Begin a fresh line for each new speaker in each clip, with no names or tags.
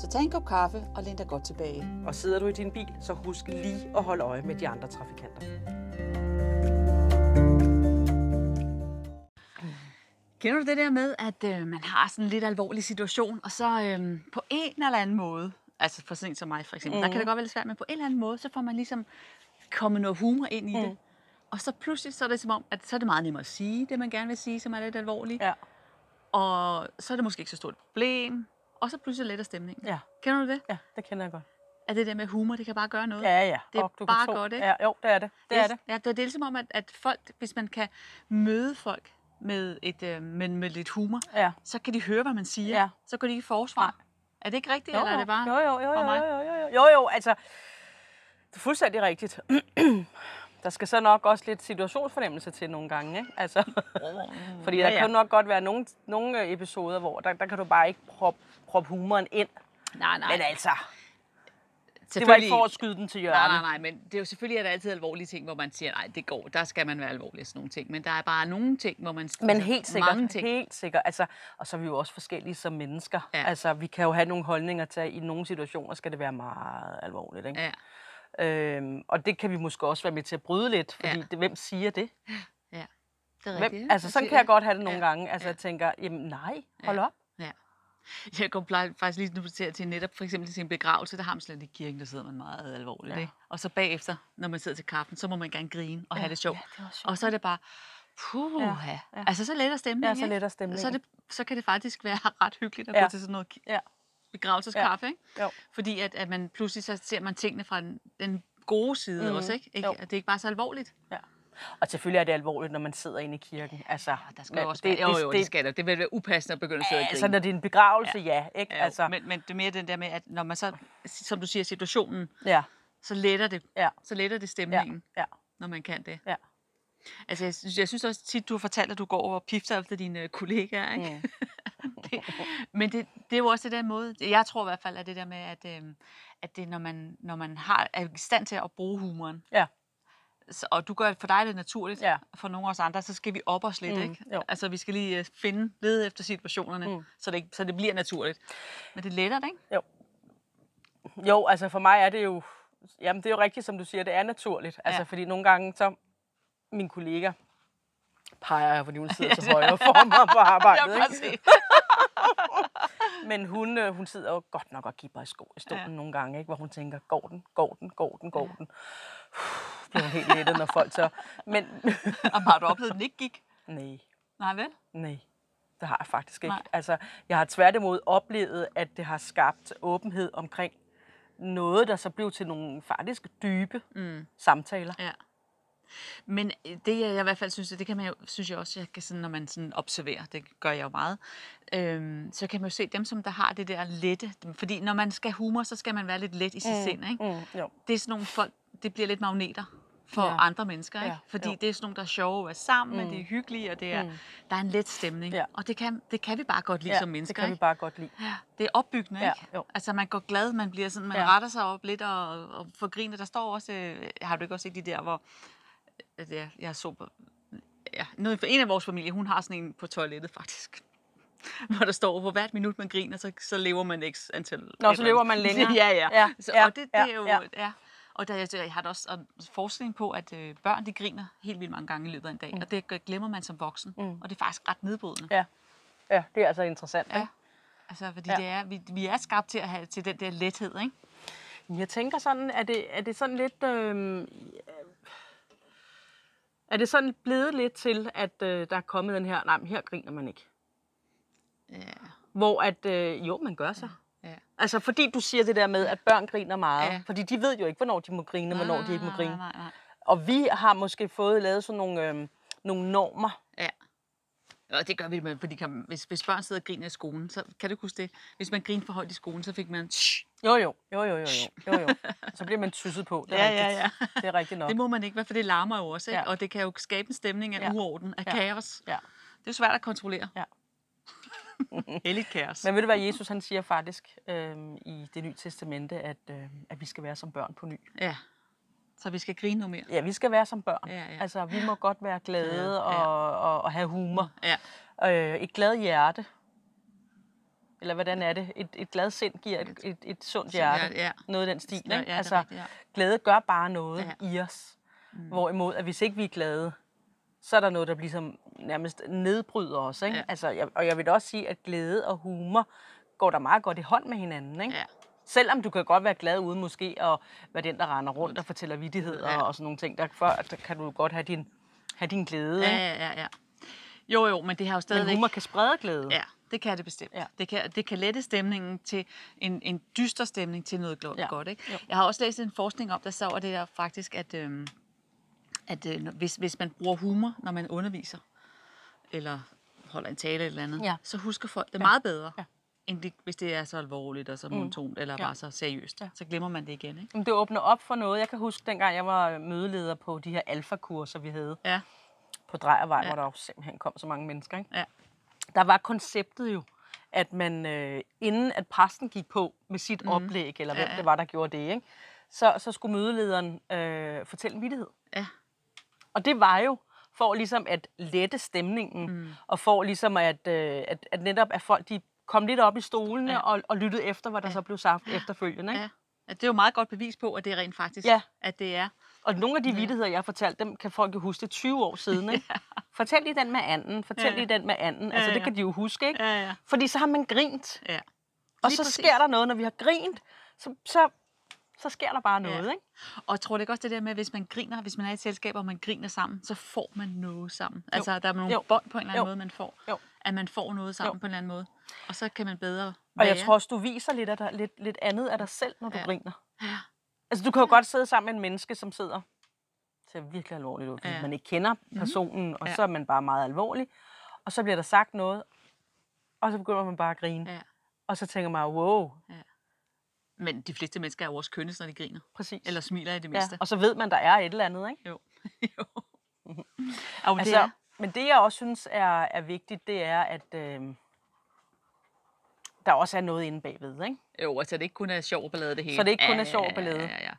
Så tag en kop kaffe og læn dig godt tilbage.
Og sidder du i din bil, så husk lige at holde øje med de andre trafikanter.
Kender du det der med, at øh, man har sådan en lidt alvorlig situation, og så øh, på en eller anden måde, altså for sådan en som mig for eksempel, mm. der kan det godt være lidt svært, men på en eller anden måde, så får man ligesom kommet noget humor ind i mm. det. Og så pludselig så er det som om, at så er det meget nemmere at sige det, man gerne vil sige, som er lidt alvorligt.
Ja.
Og så er det måske ikke så stort et problem. Og så pludselig letter stemningen.
Ja.
Kender du det?
Ja, det kender jeg godt.
At det der med humor, det kan bare gøre noget.
Ja, ja.
Det er
Og du kan
bare godt, ikke?
Ja, jo, det er det. Det er det.
Ja, det er ligesom om, at, at folk, hvis man kan møde folk med, et, øh, med, med lidt humor,
Ja.
så kan de høre, hvad man siger.
Ja.
Så går de ikke i forsvar. Er det ikke rigtigt, eller er det bare
jo, jo, jo, jo, jo, jo, jo, jo, jo, altså, det er fuldstændig rigtigt. der skal så nok også lidt situationsfornemmelse til nogle gange, ikke? Altså, fordi der
Ja, ja.
kan nok godt være nogle, nogle øh, episoder, hvor der, der kan du bare ikke proppe prop humoren ind.
Nej, nej.
Men altså, det var ikke for at skyde den til hjørnet.
Nej, nej, nej, men det er jo selvfølgelig er der altid alvorlige ting, hvor man siger, nej, det går, der skal man være alvorlig sådan nogle ting. Men der er bare nogle ting, hvor man...
Men helt sikkert,
Mange ting.
helt sikkert. Altså, og så er vi jo også forskellige som mennesker.
Ja.
Altså, vi kan jo have nogle holdninger til, at i nogle situationer skal det være meget alvorligt. Ikke?
Ja,
Øhm, og det kan vi måske også være med til at bryde lidt, fordi
Ja.
det, hvem siger det?
ja. Det er
Hvem,
rigtigt.
altså, sådan kan jeg godt have det nogle
Ja.
gange. Altså,
Ja.
jeg tænker, jamen nej, hold
Ja.
op.
Ja. Jeg går faktisk lige nu til, til netop for eksempel til en begravelse, der har man slet i kirken, der sidder man meget alvorligt.
Ja.
Ikke? Og så bagefter, når man sidder til kaffen, så må man gerne grine og
Ja,
have det sjovt.
ja, det
og så er det bare, puh,
Ja,
ja. Altså så letter stemningen.
Ja, så letter stemningen.
Så, det, så kan det faktisk være ret hyggeligt at
Ja.
gå til sådan noget
Ja.
Begravelseskaffe. Ikke?
Jo.
Fordi at, at man pludselig så ser man tingene fra den, den gode side
Mhm.
også. Ikke? ikke?
Jo.
At det er ikke bare så alvorligt.
Ja. Og selvfølgelig er det alvorligt, når man sidder inde i kirken. Altså,
der skal
men
jo også være, jo, jo, det, skal der. Det vil være upassende at begynde at sidde
Altså, når det er en begravelse, ja. ja ikke?
Ja,
altså,
men, men det er mere den der med, at når man så, som du siger, situationen,
ja,
så letter det,
ja,
så letter det
ja,
stemningen,
ja,
når man kan det.
ja.
Altså, jeg synes, jeg synes også tit, du har fortalt, at du går over og pifter efter dine kollegaer, ikke?
Mm.
Det, men det, det er jo også det der måde, jeg tror i hvert fald, at det der med, at, øh, at det, når man, når man har, er i stand til at bruge humoren,
Ja.
så, og du gør for dig det naturligt,
Ja.
for nogle af os andre, så skal vi op os lidt,
Mm,
ikke?
jo.
Altså, vi skal lige øh, finde, lede efter situationerne,
Mm.
så, det, så det bliver naturligt. Men det letter det, ikke?
Jo, altså for mig er det jo, jamen det er jo rigtigt, som du siger, det er naturligt. Altså
Ja.
fordi nogle gange så, min kollega peger jeg, fordi hun sidder til højre for mig på arbejdet.
Jeg kan godt
ikke?
se.
Men hun, øh, hun sidder jo godt nok og kipper i sko i stolen ja.
Ja.
nogle gange, ikke? hvor hun tænker, går den, går den, går den, går den. Bliver hun helt lettet, når folk så... Men
Jamen, har du oplevet, at den ikke gik?
nej,
Nej, vel?
nej, det har jeg faktisk ikke.
Nej.
Altså, jeg har tværtimod oplevet, at det har skabt åbenhed omkring noget, der så blev til nogle faktisk dybe
Mm.
samtaler.
Ja. Men øh, det, jeg i hvert fald synes, det kan man jo, synes jeg også, jeg kan sådan, når man sådan observerer, det gør jeg jo meget, øhm, så kan man jo se dem, som der har det der lette. Fordi når man skal humor, så skal man være lidt let i sit mm. sind, ikke?
Mm, jo.
Det er sådan nogle folk, det bliver lidt magneter for
Ja.
andre mennesker, ikke?
Ja,
Fordi
jo.
det er sådan nogle, der er sjove at være sammen med,
Mm.
det er hyggelige, og det er,
Mm.
der er en let stemning.
Ja.
Og det kan, det kan vi bare godt lide
Ja,
som
det
mennesker,
kan vi
ikke?
bare godt lide.
Ja, det er opbyggende,
Ja,
ikke?
jo.
Altså, man går glad, man bliver sådan, man
Ja.
retter sig op lidt og, og får grinet. Der står også, øh, har du ikke også set de der, hvor at jeg, jeg så på, ja, noget, for en af vores familie, hun har sådan en på toilettet faktisk. Hvor der står, hvor hvert minut man griner, så, så lever man x antal...
Nå, så lever man længere.
ja, ja.
Ja,
Så,
ja,
og det, det
ja,
er jo...
ja.
Ja. Og der, jeg, jeg har da også og forskning på, at øh, børn de griner helt vildt mange gange i løbet af en dag. Mm. Og det glemmer man som voksen.
Mm.
Og det er faktisk ret nedbrydende.
Ja. ja, det er altså interessant.
Ja.
Ikke?
Altså, fordi
Ja.
det er, vi, vi er skabt til at have til den der lethed, ikke?
Jeg tænker sådan, er det, er det sådan lidt... Øh, er det sådan blevet lidt til, at øh, der er kommet den her, nej, men her griner man ikke.
Ja.
Hvor at, øh, jo, man gør sig.
Ja.
Altså, fordi du siger det der med, at børn griner meget.
Ja.
Fordi de ved jo ikke, hvornår de må grine, og hvornår de ikke må grine.
Nej, nej, nej.
Og vi har måske fået lavet sådan nogle, øh, nogle normer,
Ja. Og det gør vi, med, fordi kan, hvis, hvis børn sidder og griner i skolen, så kan du huske det? Hvis man griner for højt i skolen, så fik man... Shh.
Jo, jo, jo, jo, jo, jo, jo, jo. Så bliver man tysset på. Det er
Ja, ja,
rigtigt. Det er rigtigt nok.
Det må man ikke, for det larmer jo også, ikke?
Ja.
Og det kan jo skabe en stemning af
Ja.
uorden, af
Ja.
kaos.
Ja.
Det er jo svært at kontrollere.
Ja.
Helligt kaos.
Men ved du hvad, Jesus han siger faktisk øhm, i det nye testamente, at, øh, at vi skal være som børn på ny.
Ja. Så vi skal grine nu mere.
Ja, vi skal være som børn.
Ja, ja.
Altså, vi må godt være glade og,
ja.
og, og have humor.
Ja.
Øh, et glad hjerte. Eller hvordan er det? Et, et glad sind giver et, et, et sundt hjerte.
hjerte, ja.
Noget i den stil.
Ja, ja,
Ikke?
det er
altså,
rigtigt, ja.
glæde gør bare noget
Ja.
i os. Mm. Hvorimod, at hvis ikke vi er glade, så er der noget, der ligesom nærmest nedbryder os. Ikke?
Ja.
Altså, jeg, og jeg vil også sige, at glæde og humor går der meget godt i hånd med hinanden. Ikke?
Ja.
Selvom du kan godt være glad uden måske at være den, der render rundt og fortæller vittigheder
Ja.
og sådan nogle ting. Der, for, der kan du godt have din, have din glæde.
Ja, ja, ja, ja. Jo, jo, men det har jo
Men
stadigvæk...
humor kan sprede glæde.
Ja, det kan det bestemt.
Ja.
Det, kan, det kan lette stemningen til en, en dyster stemning til noget
Ja.
godt. Ikke?
Jo.
Jeg har også læst en forskning om, der så det der faktisk, at, øhm, at øh, hvis, hvis man bruger humor, når man underviser, eller holder en tale eller andet,
Ja.
så husker folk det meget bedre,
Ja.
End det, hvis det er så alvorligt og så monotont, eller
Ja.
bare så seriøst.
Ja.
Så glemmer man det igen. Ikke?
Det åbner op for noget. Jeg kan huske, dengang jeg var mødeleder på de her alfakurser, vi havde
Ja,
på Drejervej,
Ja.
hvor der jo simpelthen kom så mange mennesker. Ikke?
ja,
Der var konceptet jo, at man øh, inden at præsten gik på med sit mm. oplæg, eller hvem
ja.
det var, der gjorde det, ikke? Så, så skulle mødelederen øh, fortælle en vittighed.
ja.
Og det var jo for ligesom at lette stemningen, mm. og for ligesom at, øh, at, at netop at folk de kom lidt op i stolene
Ja.
ja. og, og lyttede efter, hvad der
Ja.
så blev sagt efterfølgende. Ikke?
ja. Ja, Det er jo meget godt bevis på, at det rent faktisk
Ja.
at det er.
Og nogle af de vittigheder, jeg har fortalt, dem kan folk jo huske det er 20 år siden. Ikke? Fortæl lige den med anden, fortæl
Ja,
ja,
ja.
lige den med anden. Altså,
Ja,
det
ja.
kan de jo huske, ikke?
Ja, ja.
Fordi så har man grint.
ja.
Og så
præcis.
sker der noget, når vi har grint, så, så, så sker der bare noget,
Ja.
ikke?
Og jeg tror det ikke også det der med, at hvis man griner, hvis man er i et selskab, og man griner sammen, så får man noget sammen. Jo. Altså, der er nogle
Jo.
bånd på en eller anden
Jo.
måde, man får.
Jo.
At man får noget sammen
Jo.
på en eller anden måde. Og så kan man bedre
Og jeg
være.
tror også, du viser lidt, af dig, lidt, lidt andet af dig selv, når du
Ja.
griner.
Ja.
Altså, du kan jo godt sidde sammen med en menneske, som sidder ser virkelig alvorligt ud, fordi
Ja.
ja. man ikke kender personen, og
Ja.
så er man bare meget alvorlig. Og så bliver der sagt noget, og så begynder man bare at grine.
Ja.
Og så tænker man, wow,
Men de fleste mennesker er jo også kønnes, når de griner.
præcis.
Eller smiler i det
ja.
mindste.
Og så ved man, der er et eller andet, ikke?
Jo. jo. Det
Altså,
er,
men det, jeg også synes er, er vigtigt, det er, at øh, der også er noget inde bagved, ikke?
jo, altså det ikke kun er sjov ballade det hele.
Så det ikke kun er sjov ballade.
Ja, ja, ja.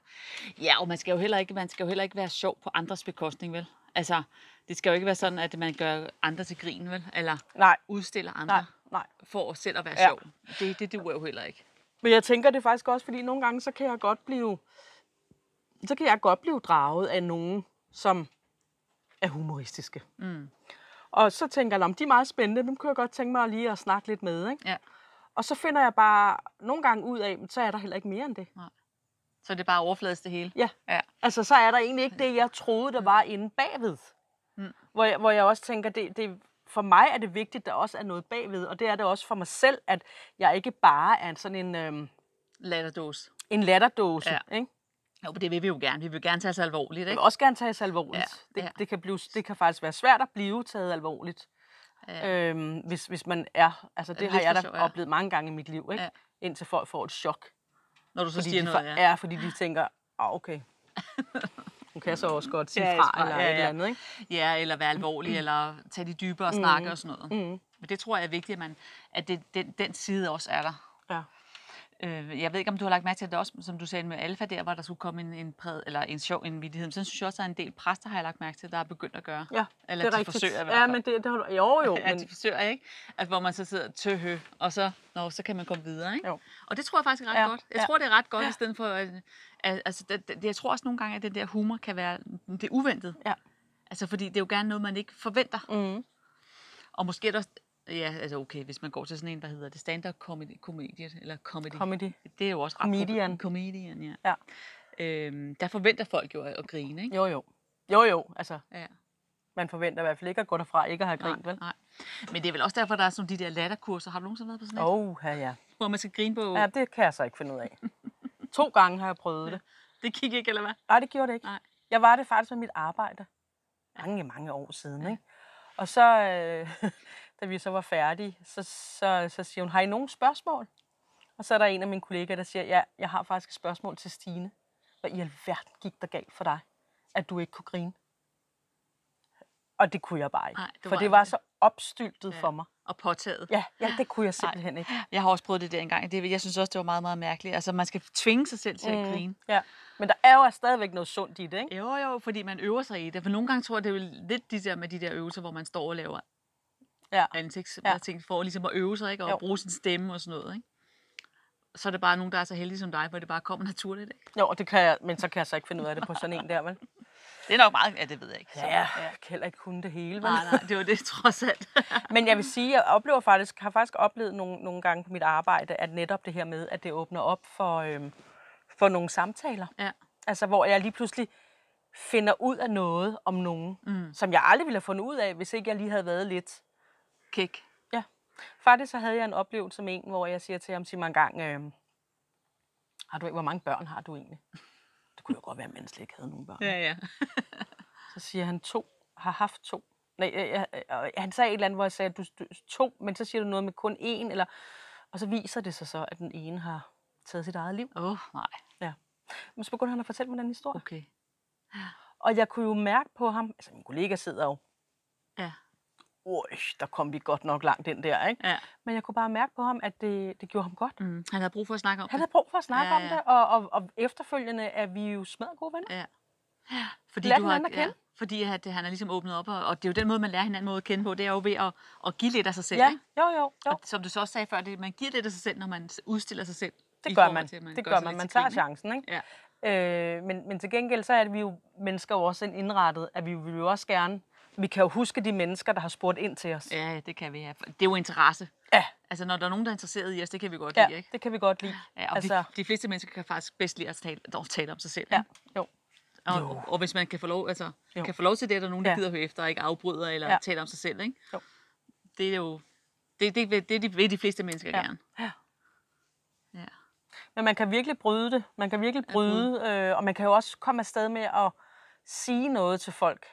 ja, og man skal, jo heller ikke, man skal jo heller ikke være sjov på andres bekostning, vel? Altså, det skal jo ikke være sådan, at man gør andre til grin, vel? Eller
Nej,
udstiller andre
nej, nej.
for selv at være
Ja.
sjov. Det, det duer jo heller ikke.
Men jeg tænker det faktisk også, fordi nogle gange, så kan jeg godt blive, så kan jeg godt blive draget af nogen, som er humoristiske.
Mm.
Og så tænker jeg, om de er meget spændende, dem kunne jeg godt tænke mig lige at snakke lidt med. Ikke?
Ja.
Og så finder jeg bare nogle gange ud af, så er der heller ikke mere end det.
Så det er bare overfladisk det hele.
Ja.
Ja.
Altså, så er der egentlig ikke det, jeg troede, der var inde bagved.
Mm.
Hvor, jeg, hvor jeg også tænker, det, det, for mig er det vigtigt, at der også er noget bagved. Og det er det også for mig selv, at jeg ikke bare er sådan en, øhm,
Latterdås.
en latterdåse.
Ja.
Ikke?
Jo, det vil vi jo gerne. Vi vil gerne tage sig alvorligt,
Jeg vil
ikke?
også gerne tages alvorligt.
Ja,
Det,
ja.
det, kan blive, det kan faktisk være svært at blive taget alvorligt,
Ja.
øhm, hvis, hvis man er... Altså, det
Lidt
har jeg da
sjov, ja.
oplevet mange gange i mit liv, ikke?
Ja.
indtil folk får et chok.
Når du så
Fordi
siger
de,
noget, ja.
ja, fordi de tænker, ah, okay. Nu kan så også godt sige
Ja,
fra, eller
ja,
et
ja.
eller andet, ikke?
Ja, eller være alvorlig, eller tage de dybere og snakke og sådan noget.
Mm.
Men det tror jeg er vigtigt, at, man, at det, den, den side også er der.
Ja.
Øh, jeg ved ikke, om du har lagt mærke til det også, som du sagde med alfa der, hvor der skulle komme en, en, præd, eller en sjov en vidighed. Så synes jeg også, at der er en del præster, har jeg lagt mærke til, der er begyndt at gøre.
Ja,
Eller
det er
de
rigtigt.
forsøger i hvert
Ja,
fald.
men det, det har du, jo, jo,
Ja,
men
de forsøger, ikke? At hvor man så sidder tøhø, og så, nå, så kan man komme videre, ikke?
Jo.
Og det tror jeg faktisk er ret
Ja,
godt. Jeg
ja.
tror, det er ret godt,
Ja.
i stedet for... At, altså, det, det, jeg tror også nogle gange, at den der humor kan være det uventet.
Ja.
Altså, fordi det er jo gerne noget, man ikke forventer.
mm,
Og måske er det også... Ja, altså okay, hvis man går til sådan en, hvad hedder det, stand-up comedy, comedy eller comedy.
comedy.
Det er jo også ret
Comedian.
Comedian, ja.
Ja.
Øhm, der forventer folk jo at, at grine, ikke?
Jo, jo. Jo, jo, altså,
Ja.
man forventer i hvert fald ikke at gå derfra ikke at have grint,
Nej,
vel?
nej. Men det er vel også derfor, der er sådan de der latterkurser. Har du nogensinde været på sådan et?
Åh, oh, ja, ja.
Hvor man skal grine på...
Ja, det kan jeg så ikke finde ud af. to gange har jeg prøvet det.
Det gik ikke, eller hvad?
Nej, det gjorde det ikke.
Nej.
Jeg var det faktisk med mit arbejde. Mange, mange år siden, ikke? Og så, øh, da vi så var færdige, så, så, så siger hun, har I nogen spørgsmål? Og så er der en af mine kollegaer, der siger, ja, jeg har faktisk et spørgsmål til Stine. Hvad i alverden gik der galt for dig, at du ikke kunne grine? Og det kunne jeg bare ikke.
Nej, det
for det
ikke
var
det.
så opstyltet for mig.
Og påtaget.
Ja, ja, det kunne jeg simpelthen ikke.
Jeg har også prøvet det der engang. Det, jeg synes også, det var meget, meget mærkeligt. Altså, man skal tvinge sig selv til at grine.
Ja. Men der er jo stadigvæk noget sundt i det, ikke?
Jo, jo, fordi man øver sig i det. For nogle gange tror jeg, det er jo lidt de der med de der øvelser, hvor man står og laver
Ja.
ansigts,
Ja.
for ligesom at øve sig, ikke? Og
Jo.
bruge sin stemme og sådan noget, ikke? Så er det bare nogen, der er så heldige som dig, hvor det bare kommer naturligt, ikke?
Jo, det kan jeg, men så kan jeg så ikke finde ud af det på sådan en der, vel?
Det er nok meget, ja, det ved jeg ikke. Så,
Ja, jeg kan heller ikke kunne det hele, vel?
Nej, nej, det var det trods alt.
Men jeg vil sige, jeg oplever faktisk, har faktisk oplevet nogle, nogle gange på mit arbejde, at netop det her med, at det åbner op for, øhm, for nogle samtaler.
ja.
Altså, hvor jeg lige pludselig finder ud af noget om nogen, mm. som jeg aldrig ville have fundet ud af, hvis ikke jeg lige havde været lidt.
Kik.
Ja. Faktisk så havde jeg en oplevelse med en, hvor jeg siger til ham, sig mig en gang, øhm, har du, hvor mange børn har du egentlig? Det kunne jo godt være, at man slet ikke havde nogen børn.
Ja, ja.
Så siger han to, har haft to. Nej, øh, jeg, jeg, han sagde et eller andet, hvor jeg sagde, du, du to, men så siger du noget med kun én, eller, og så viser det sig så, at den ene har taget sit eget liv.
Åh, oh, nej.
Ja. Men så begynder han at fortælle mig den historie.
Okay.
Og jeg kunne jo mærke på ham, altså min kollega sidder jo,
Ja.
Oj, der kom vi godt nok langt ind der, ikke?
Ja.
Men jeg kunne bare mærke på ham, at det, det gjorde ham godt.
Mm. Han havde brug for at snakke om
Han
det.
havde brug for at snakke
Ja,
om
ja.
det, og, og, og efterfølgende er vi jo smadret gode venner.
Ja. Fordi
Lærer
du har,
at kende.
Ja, fordi at, han er ligesom åbnet op, og, og det er jo den måde, man lærer hinanden måde at kende på, det er jo ved at, at give lidt af sig selv,
Ja,
ikke?
jo, jo, jo.
Og som du så også sagde før, det, man giver lidt af sig selv, når man udstiller sig selv.
Det gør man.
til, at
det
gør
gør man. Man tager chancen, ikke?
Ja.
Øh, men, men til gengæld, så er det vi jo mennesker jo også indrettet, at vi vil jo også gerne, vi kan jo huske de mennesker, der har spurgt ind til os.
Ja, det kan vi have. Det er jo interesse.
Ja,
Altså, når der er nogen, der er interesseret i os, det kan vi godt
ja
lide, ikke?
det kan vi godt lide.
Ja, og
altså,
altså, de, fleste mennesker kan faktisk bedst lide at tale, dog tale om sig selv.
ja, jo.
Og,
Jo.
og, og, hvis man kan få lov, altså,
Jo.
kan få lov til det, at der er nogen, der
Ja.
gider høre efter og ikke afbryder eller
Ja.
ja. taler om sig selv, ikke?
Jo.
Det er jo... Det, det, det, det, vil de fleste mennesker
Ja.
gerne.
Ja.
Ja.
Men man kan virkelig bryde det. Man kan virkelig bryde, øh, og man kan jo også komme afsted med at sige noget til folk.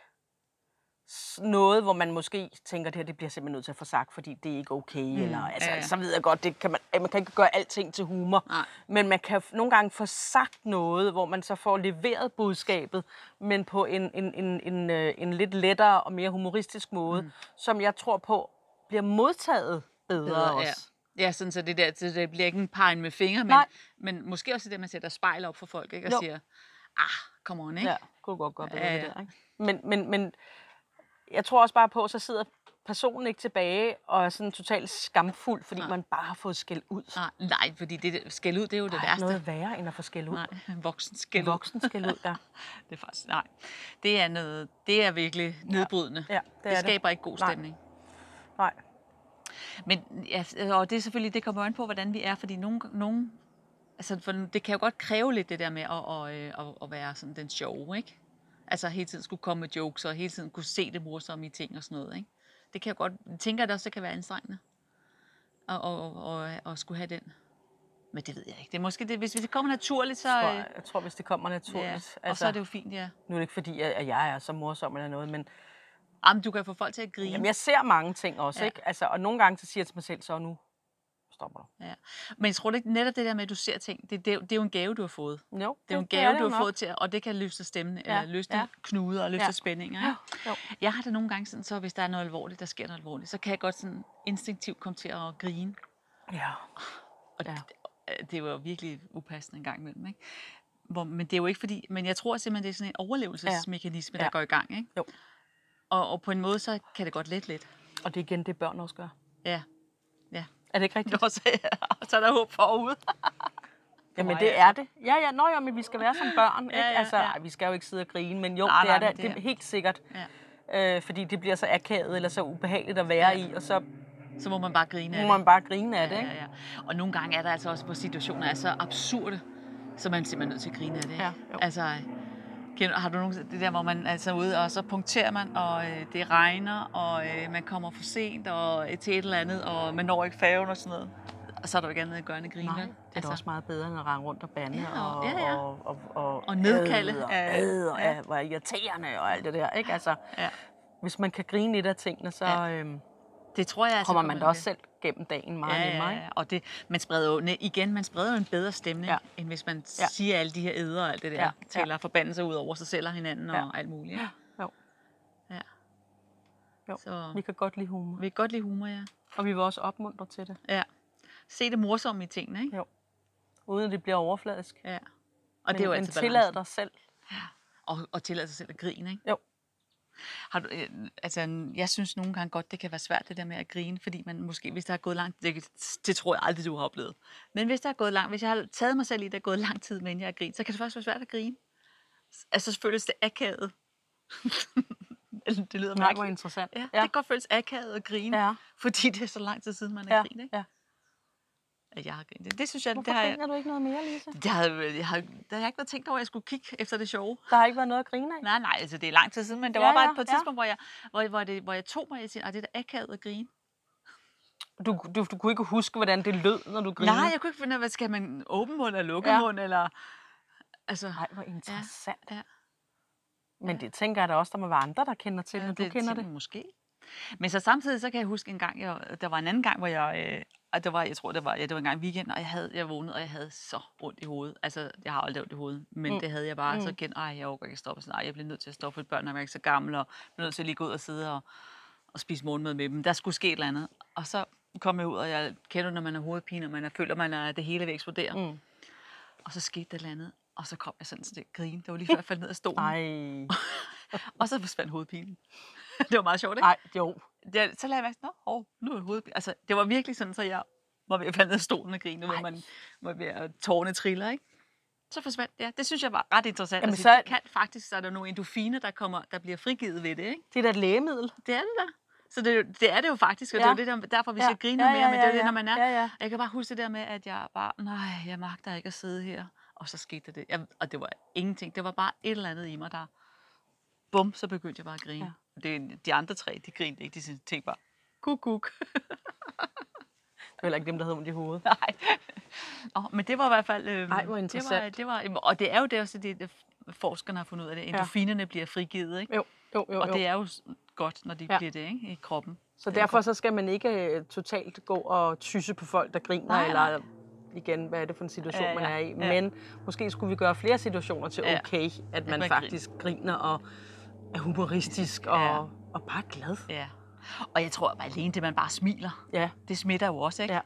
Noget, hvor man måske tænker, det her det bliver simpelthen nødt til at få sagt, fordi det er ikke okay. Mm, eller, altså,
ja, ja.
Så ved jeg godt, det kan man, man kan ikke gøre alting til humor.
Nej.
Men man kan nogle gange få sagt noget, hvor man så får leveret budskabet, men på en, en, en, en, øh, en lidt lettere og mere humoristisk måde, mm. som jeg tror på bliver modtaget bedre, bedre
ja.
også.
Ja, sådan så det der, så det bliver ikke en pegen med fingre, men,
Nej.
men måske også det, der, man sætter spejl op for folk, ikke? Og
Jo.
siger, ah, come on, ikke?
Ja, kunne godt gøre bedre
Ja,
ja,
ja.
det der, ikke? Men, men, men jeg tror også bare på, så sidder personen ikke tilbage og er sådan totalt skamfuld, fordi
Nej.
man bare har fået skæld ud.
Nej, nej, fordi det, skæld ud, det er jo det
er ikke
værste.
noget værre, end at få skæld ud.
Nej, voksen skæld ud.
Voksen skæld ud, ja.
Det er faktisk, nej. Det er, noget, det er virkelig nedbrydende.
Ja, det
det,
er det.
skaber ikke god
Nej.
stemning.
Nej.
Men ja, og det er selvfølgelig, det kommer an på, hvordan vi er, fordi nogen, nogen altså for det kan jo godt kræve lidt det der med at, at, at, at, at være sådan den sjove, ikke? Altså hele tiden skulle komme med jokes, og hele tiden kunne se det morsomme i ting og sådan noget, ikke? Det kan jeg godt, jeg tænker jeg, det også kan være anstrengende at, at, at, at, at skulle have den. Men det ved jeg ikke. Det er måske det, hvis det kommer naturligt, så...
Jeg tror,
øh,
jeg tror, hvis det kommer
ja,
naturligt.
og så er det jo fint, ja.
Nu er det ikke fordi, at at jeg er så morsom eller noget, men
Jamen, du kan få folk til at grine.
jamen, jeg ser mange ting også,
Ja.
ikke? Altså, og nogle gange så siger jeg til mig selv, så nu stopper du.
Ja. Men jeg tror ikke, netop det der med, at du ser ting, det, det, er jo- det er jo en gave, du har fået.
Jo,
Det er jo en gave, du har
nok.
fået til, og det kan løfte stemmen,
Ja,
eller løfte
ja.
knuder og løfte
Ja.
spændinger. Ikke?
Jo.
Jeg har det nogle gange sådan, så hvis der er noget alvorligt, der sker noget alvorligt, så kan jeg godt sådan instinktivt komme til at grine.
Ja.
Og
Ja.
ja. det, det var virkelig upassende en gang imellem. Ikke? Hvor, men det er jo ikke fordi, men jeg tror simpelthen, det er sådan en overlevelsesmekanisme,
Ja.
der går i gang. Ikke?
Jo.
Og, og på en måde, så kan det godt lette lidt.
Og det er igen det, børn også gør.
Ja. Ja.
Er det ikke rigtigt?
Nå, så, så er der håb forude.
Jamen det er det. Ja, ja, nå jo, men vi skal være som børn, ikke?
Ja, ja,
altså,
ja.
ej, vi skal jo ikke sidde og grine, men jo,
Nej,
det er
nej,
det, det er helt sikkert.
Ja.
Øh, fordi det bliver så akavet eller så ubehageligt at være i, og så
Så må man bare grine af
må
det.
man bare grine af det,
Ja,
ikke?
ja, ja. Og nogle gange er der altså også, hvor situationer er så absurde, så man er simpelthen nødt til at grine af det. ikke?
Ja, jo.
altså, har du nogensinde det der, hvor man altså ude, og så punkterer man, og øh, det regner, og øh, man kommer for sent og, øh, til et eller andet, og man når ikke færgen og sådan noget. Og så er der jo ikke andet at gøre end at grine.
Nej, det er altså, også meget bedre, end at rende rundt og bande
Ja, og-
og,
ja, ja.
og, og, og,
Og nedkalde
ad og, ad og
ja.
ja. hvor irriterende og alt det der, ikke? Altså,
Ja.
hvis man kan grine lidt af tingene, så,
Ja.
øhm,
Det tror jeg altså
kommer man da også selv gennem dagen meget
ja,
nemmere,
ja, ja. Og det, man spreder jo, igen, man spreder jo en bedre stemning, ja.
Ja.
end hvis man
Ja.
ja. siger alle de her æder og alt det der.
Ja,
Ja.
ja.
Taler forbandelser ud over sig selv og hinanden
Ja.
og alt muligt. Ja.
Jo.
Ja.
Jo.
Så
Vi kan godt lide humor.
vi kan godt lide humor, ja.
Og vi vil også opmuntre til det,
ja. Se det morsomme i tingene, ikke?
Jo. uden at det bliver overfladisk.
Ja. Og
men,
det er jo
men
altid
tillad
balancen.
dig selv.
Og, og tillade sig selv at grine, ikke?
Jo.
Har du, øh, altså, jeg synes nogle gange godt, det kan være svært det der med at grine, fordi man måske, hvis der er gået langt, det, det tror jeg aldrig, du har oplevet. Men hvis der er gået langt, hvis jeg har taget mig selv i, der er gået lang tid, men jeg har grint, så kan det faktisk være svært at grine. Altså, så føles det akavet. det lyder mærkeligt.
interessant.
Ja, ja, det kan godt føles akavet at grine,
Ja.
fordi det er så lang tid siden, man har
Ja,
grint, ikke?
ja.
At jeg har grint. Det, det synes jeg,
Hvorfor
det har jeg,
du ikke noget mere, Lisa?
det har, jeg har, der har jeg ikke været tænkt over, at jeg skulle kigge efter det sjove.
Der har ikke været noget at grine af.
Nej, nej, altså det er lang tid siden, men det
Ja,
var bare
ja,
på et
ja.
tidspunkt, hvor, jeg, hvor, hvor, det, hvor jeg tog mig i at det er da akavet at grine.
Du, du, du kunne ikke huske, hvordan det lød, når du grinede?
Nej, jeg kunne ikke finde ud af, hvad skal man åben mund eller lukket
Ja.
mund, eller... Altså,
Nej, hvor interessant.
ja.
Men det tænker jeg da også, der må være andre, der kender til, når du kender det.
jeg Måske. Men så samtidig, så kan jeg huske en gang, jeg, der var en anden gang, hvor jeg, øh, og det var, jeg tror, det var, ja, det var en gang i weekenden, og jeg, havde, jeg vågnede, og jeg havde så ondt i hovedet. Altså, jeg har aldrig ondt i hovedet, men
Mm.
det havde jeg bare. Mm. Så kendt, ej, jeg overgår ikke at stoppe. Sådan, ej, jeg bliver nødt til at stoppe, for børnene er ikke så gamle, og bliver nødt til at lige gå ud og sidde og, og spise morgenmad med dem. Der skulle ske et eller andet. Og så kom jeg ud, og jeg kender, når man har hovedpine, og man er, føler, man er det hele vil eksplodere. Mm. Og så skete der et eller andet, og så kom jeg sådan til at grine. Det var lige før, jeg faldt ned af stolen.
Ej.
Og så forsvandt hovedpinen. det var meget sjovt, ikke?
Ej, jo.
Det, så lagde jeg mærke nå, nu er hovedet... Altså, det var virkelig sådan, så jeg var ved at falde ned af stolen og grine, hvor
Ej.
man var ved at tårne triller, ikke? Så forsvandt ja. Det synes jeg var ret interessant.
Jamen,
altså,
så-
Det kan faktisk, så er der nogle endorfiner, der, kommer, der bliver frigivet ved det, ikke?
Det er da et lægemiddel.
Det er det da. Så det, det er det jo faktisk, og
Ja.
det er jo det, der, derfor, vi skal grine
ja,
mere,
ja,
men det er jo
ja,
det, når man er.
Ja, ja.
Jeg kan bare huske det der med, at jeg bare, nej, jeg magter ikke at sidde her. Og så skete der det. Jeg, og det var ingenting. Det var bare et eller andet i mig, der... Bum, så begyndte jeg bare at grine.
Ja.
Ja. Det, de andre tre, de grinede ikke. De tænkte bare, kuk, kuk.
Det heller ikke dem, der hedder ondt i hovedet.
Nej. Oh, men det var i hvert fald... Øh,
Ej, hvor
Det var,
interessant.
det var, og det er jo det også, det, forskerne har fundet ud af det. Endorfinerne bliver frigivet, ikke?
Jo, jo, jo.
Og
jo.
det er jo godt, når de
Ja.
ja. bliver det, ikke? I kroppen.
Så derfor så skal man ikke øh, totalt gå og tysse på folk, der griner,
Nej,
eller igen, hvad er det for en situation,
Ja,
man
ja,
er i.
ja.
Men måske skulle vi gøre flere situationer til
Ja.
okay, at man,
man
faktisk griner og er humoristisk og,
Ja.
og bare glad.
Ja. Og jeg tror, at alene det, man bare smiler,
Ja,
det smitter jo også, ikke?
Ja.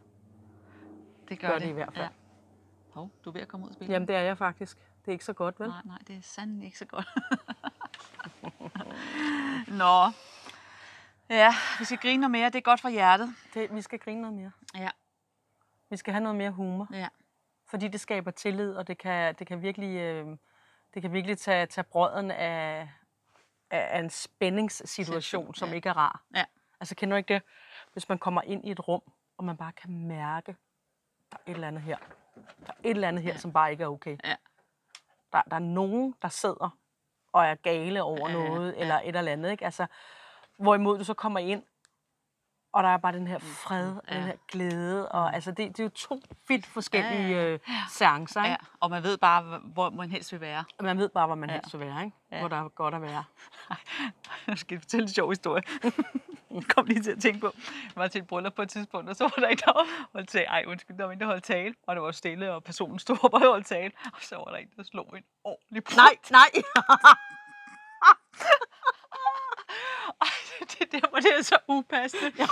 Det gør,
gør det i hvert fald.
Ja. Hov, du er ved at komme ud og spille.
Jamen det er jeg faktisk. Det er ikke så godt, vel?
Nej, nej, det er sandelig ikke så godt. Nå. Ja, vi skal grine noget mere. Det er godt for hjertet.
Det, vi skal grine noget mere.
Ja.
Vi skal have noget mere humor,
Ja.
fordi det skaber tillid, og det kan, det kan virkelig, øh, det kan virkelig tage, tage brøden af, af, en spændingssituation,
Situation,
som
ja.
ikke er rar.
Ja.
Altså kender du ikke det, hvis man kommer ind i et rum, og man bare kan mærke, der er et eller andet her. Der er et eller andet her, ja. Som bare ikke er okay.
Ja.
Der, der er nogen, der sidder og er gale over
ja,
noget,
ja.
eller et eller andet. Ikke? Altså, hvorimod du så kommer ind, og der er bare den her fred, og den
ja.
her glæde. Og, altså, det, det er jo to vidt forskellige
Ja, ja,
øh, seancer. Ikke?
ja. Og man ved bare, hvor man helst vil være.
Man ved bare, hvor man
Ja.
helst vil være. Ikke?
Ja.
Hvor der er godt at være.
Jeg skal fortælle en sjov historie. Jeg kom lige til at tænke på, jeg var til et bryllup på et tidspunkt, og så var der en, der holdt tale. Ej, undskyld, der var en, der holdt tale, og det var stille, og personen stod op og holdt tale. Og så var der en, der slog en ordentlig brud.
Nej, nej!
Ej, det, det der, hvor det er så upassende.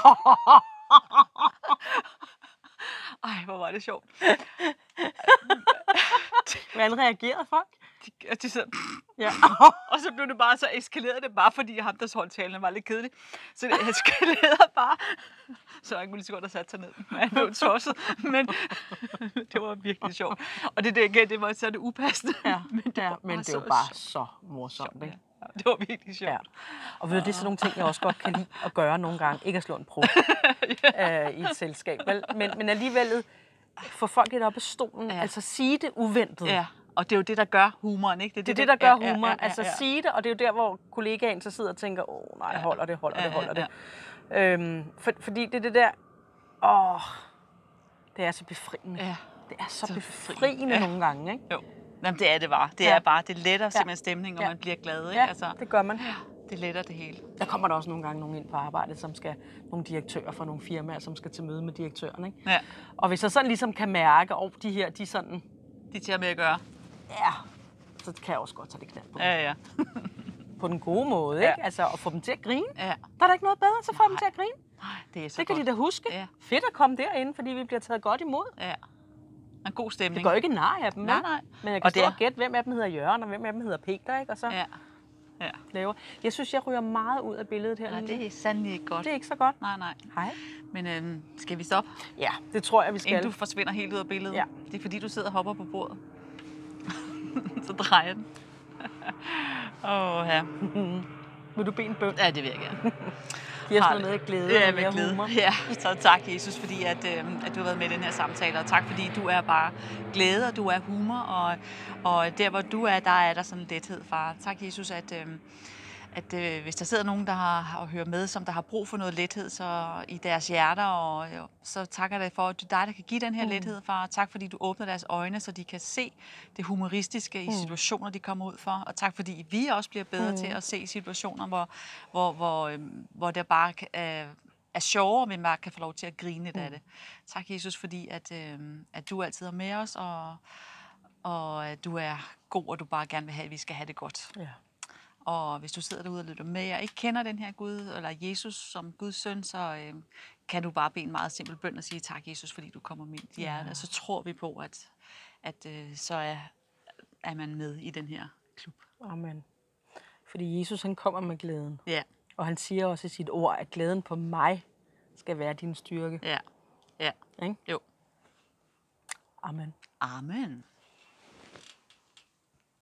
Ej, hvor var det sjovt.
Hvordan reagerede folk?
De, og de sad,
Ja.
og så blev det bare så eskaleret det bare, fordi ham, der holdt talen, var lidt kedelig. Så det eskalerede bare. Så jeg kunne lige så godt have sat sig ned. Han blev tosset. Men det var virkelig sjovt. Og det der igen, det var så det upassende.
ja.
Men det
ja,
var
men
bare
det
så
bare
sjovt.
så morsomt. Ikke?
Ja, det var virkelig sjovt.
Ja. Og ved du, det er sådan nogle ting, jeg også godt kan lide at gøre nogle gange. Ikke at slå en pro øh, i et selskab. Vel? Men, men alligevel få folk lidt op af stolen.
Ja.
Altså sige det uventet.
Ja, og det er jo det, der gør humoren, ikke?
Det er det, der gør
ja,
humor.
Ja, ja,
Altså
ja.
sige det, og det er jo der, hvor kollegaen så sidder og tænker, åh nej,
Ja.
holder det, holder
Ja,
det, holder
ja,
det. Øhm, for, fordi det er det der, åh, det er så befriende.
Ja.
Det er så,
Så
befriende,
befriende. Ja.
nogle gange, ikke?
Jo. Jamen, det er det bare. Det
Ja.
er bare, det letter simpelthen stemningen, og
Ja.
man bliver glad, ikke?
Ja,
Altså,
det gør man.
Det letter det hele.
Der kommer der også nogle gange nogen ind på arbejdet, som skal, nogle direktører for nogle firmaer, som skal til møde med direktøren. Ikke?
Ja.
Og hvis jeg sådan ligesom kan mærke, at de her, de sådan,
De er at med at gøre.
ja, så kan jeg også godt tage det knald på.
Ja, ja.
På den gode måde, ikke?
Ja.
Altså at få dem til at grine.
Ja.
Der er da ikke noget bedre, så få dem til at grine.
Nej, det er så
Det kan
godt.
de da huske.
Ja.
Fedt at komme derind, fordi vi bliver taget godt imod.
Ja. En god stemning.
Det går ikke nar af dem,
Nej, nej.
Men jeg kan
Og
stå
det
og
er-
gætte, hvem af dem hedder Jørgen, og hvem af dem hedder Peter, ikke? Og så
Ja. Ja.
laver. Jeg synes, jeg ryger meget ud af billedet her.
Nej, det er sandelig ikke godt.
det er ikke så godt.
Nej, nej.
Hej.
Men øhm, skal vi stoppe,
Ja, det tror jeg, vi skal.
inden du forsvinder helt ud af billedet?
Ja.
Det er fordi, du sidder og hopper på bordet. så drejer den. Åh, oh, ja.
Vil du bede en bøn?
Ja, det vil jeg gerne.
Giv os noget med glæde
Ja,
og
med
mere
glæde.
humor.
Ja, så tak Jesus, fordi at, øh, at du har været med i den her samtale, og tak fordi du er bare glæde, og du er humor, og, og der hvor du er, der er der sådan lethed, far. Tak Jesus, at, øh, at øh, hvis der sidder nogen, der har og hører med, som der har brug for noget lethed så i deres hjerter, og jo, så takker jeg dig for, at er dig, der kan give den her mm. lethed, far. Tak fordi du åbner deres øjne, så de kan se det humoristiske i situationer, de kommer ud for, og tak fordi vi også bliver bedre mm. til at se situationer, hvor, hvor, hvor, øh, hvor der bare øh, er sjovere, men man kan få lov til at grine lidt mm. af det. Tak, Jesus, fordi at, øh, at du altid er med os, og, og at du er god, og du bare gerne vil have, at vi skal have det godt.
Ja.
Og hvis du sidder derude og lytter med, og ikke kender den her Gud, eller Jesus som Guds søn, så øh, kan du bare bede en meget simpel bøn og sige, tak Jesus, fordi du kommer mit hjerte. Ja. Og så tror vi på, at, at øh, så er, er man med i den her klub.
Amen. Fordi Jesus, han kommer med glæden.
Ja,
Og han siger også i sit ord, at glæden på mig skal være din styrke.
ja, ja.
Ikke?
Jo.
Amen.
Amen.